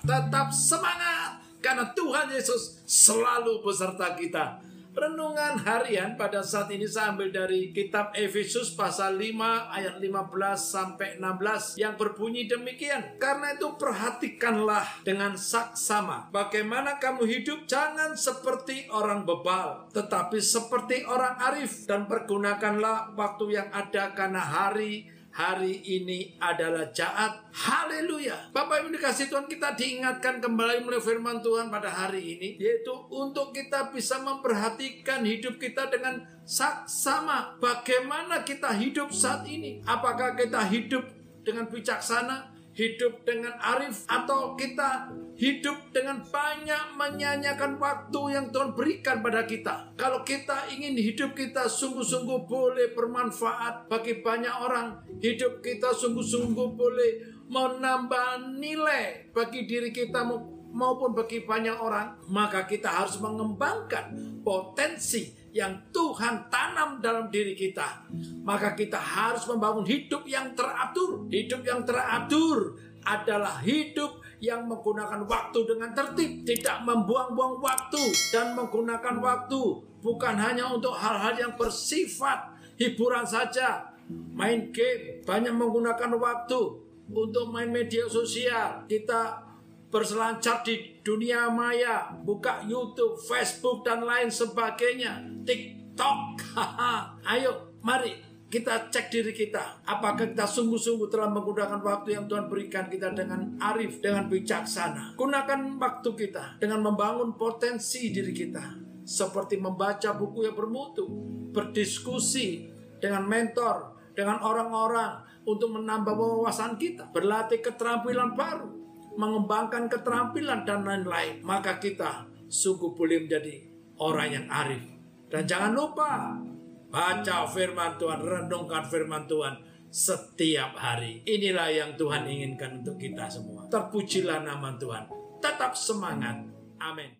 Tetap semangat karena Tuhan Yesus selalu beserta kita. Renungan harian pada saat ini saya ambil dari kitab Efesus pasal 5 ayat 15 sampai 16 yang berbunyi demikian. Karena itu perhatikanlah dengan saksama bagaimana kamu hidup jangan seperti orang bebal tetapi seperti orang arif dan pergunakanlah waktu yang ada karena hari hari ini adalah jahat. Haleluya. Bapak Ibu dikasih Tuhan kita diingatkan kembali melalui firman Tuhan pada hari ini. Yaitu untuk kita bisa memperhatikan hidup kita dengan sama. Bagaimana kita hidup saat ini. Apakah kita hidup dengan bijaksana? Hidup dengan arif atau kita hidup dengan banyak menyanyikan waktu yang Tuhan berikan pada kita. Kalau kita ingin hidup kita sungguh-sungguh boleh bermanfaat bagi banyak orang, hidup kita sungguh-sungguh boleh menambah nilai bagi diri kita maupun bagi banyak orang, maka kita harus mengembangkan potensi yang Tuhan tanam dalam diri kita. Maka kita harus membangun hidup yang teratur. Hidup yang teratur adalah hidup yang menggunakan waktu dengan tertib, tidak membuang-buang waktu dan menggunakan waktu bukan hanya untuk hal-hal yang bersifat hiburan saja. Main game, banyak menggunakan waktu untuk main media sosial. Kita berselancar di dunia maya, buka YouTube, Facebook dan lain sebagainya, TikTok. Ayo, mari kita cek diri kita. Apakah kita sungguh-sungguh telah menggunakan waktu yang Tuhan berikan kita dengan arif, dengan bijaksana. Gunakan waktu kita dengan membangun potensi diri kita. Seperti membaca buku yang bermutu, berdiskusi dengan mentor, dengan orang-orang untuk menambah wawasan kita, berlatih keterampilan baru, mengembangkan keterampilan dan lain-lain, maka kita sungguh boleh menjadi orang yang arif. Dan jangan lupa baca firman Tuhan, renungkan firman Tuhan setiap hari. Inilah yang Tuhan inginkan untuk kita semua. Terpujilah nama Tuhan. Tetap semangat. Amin.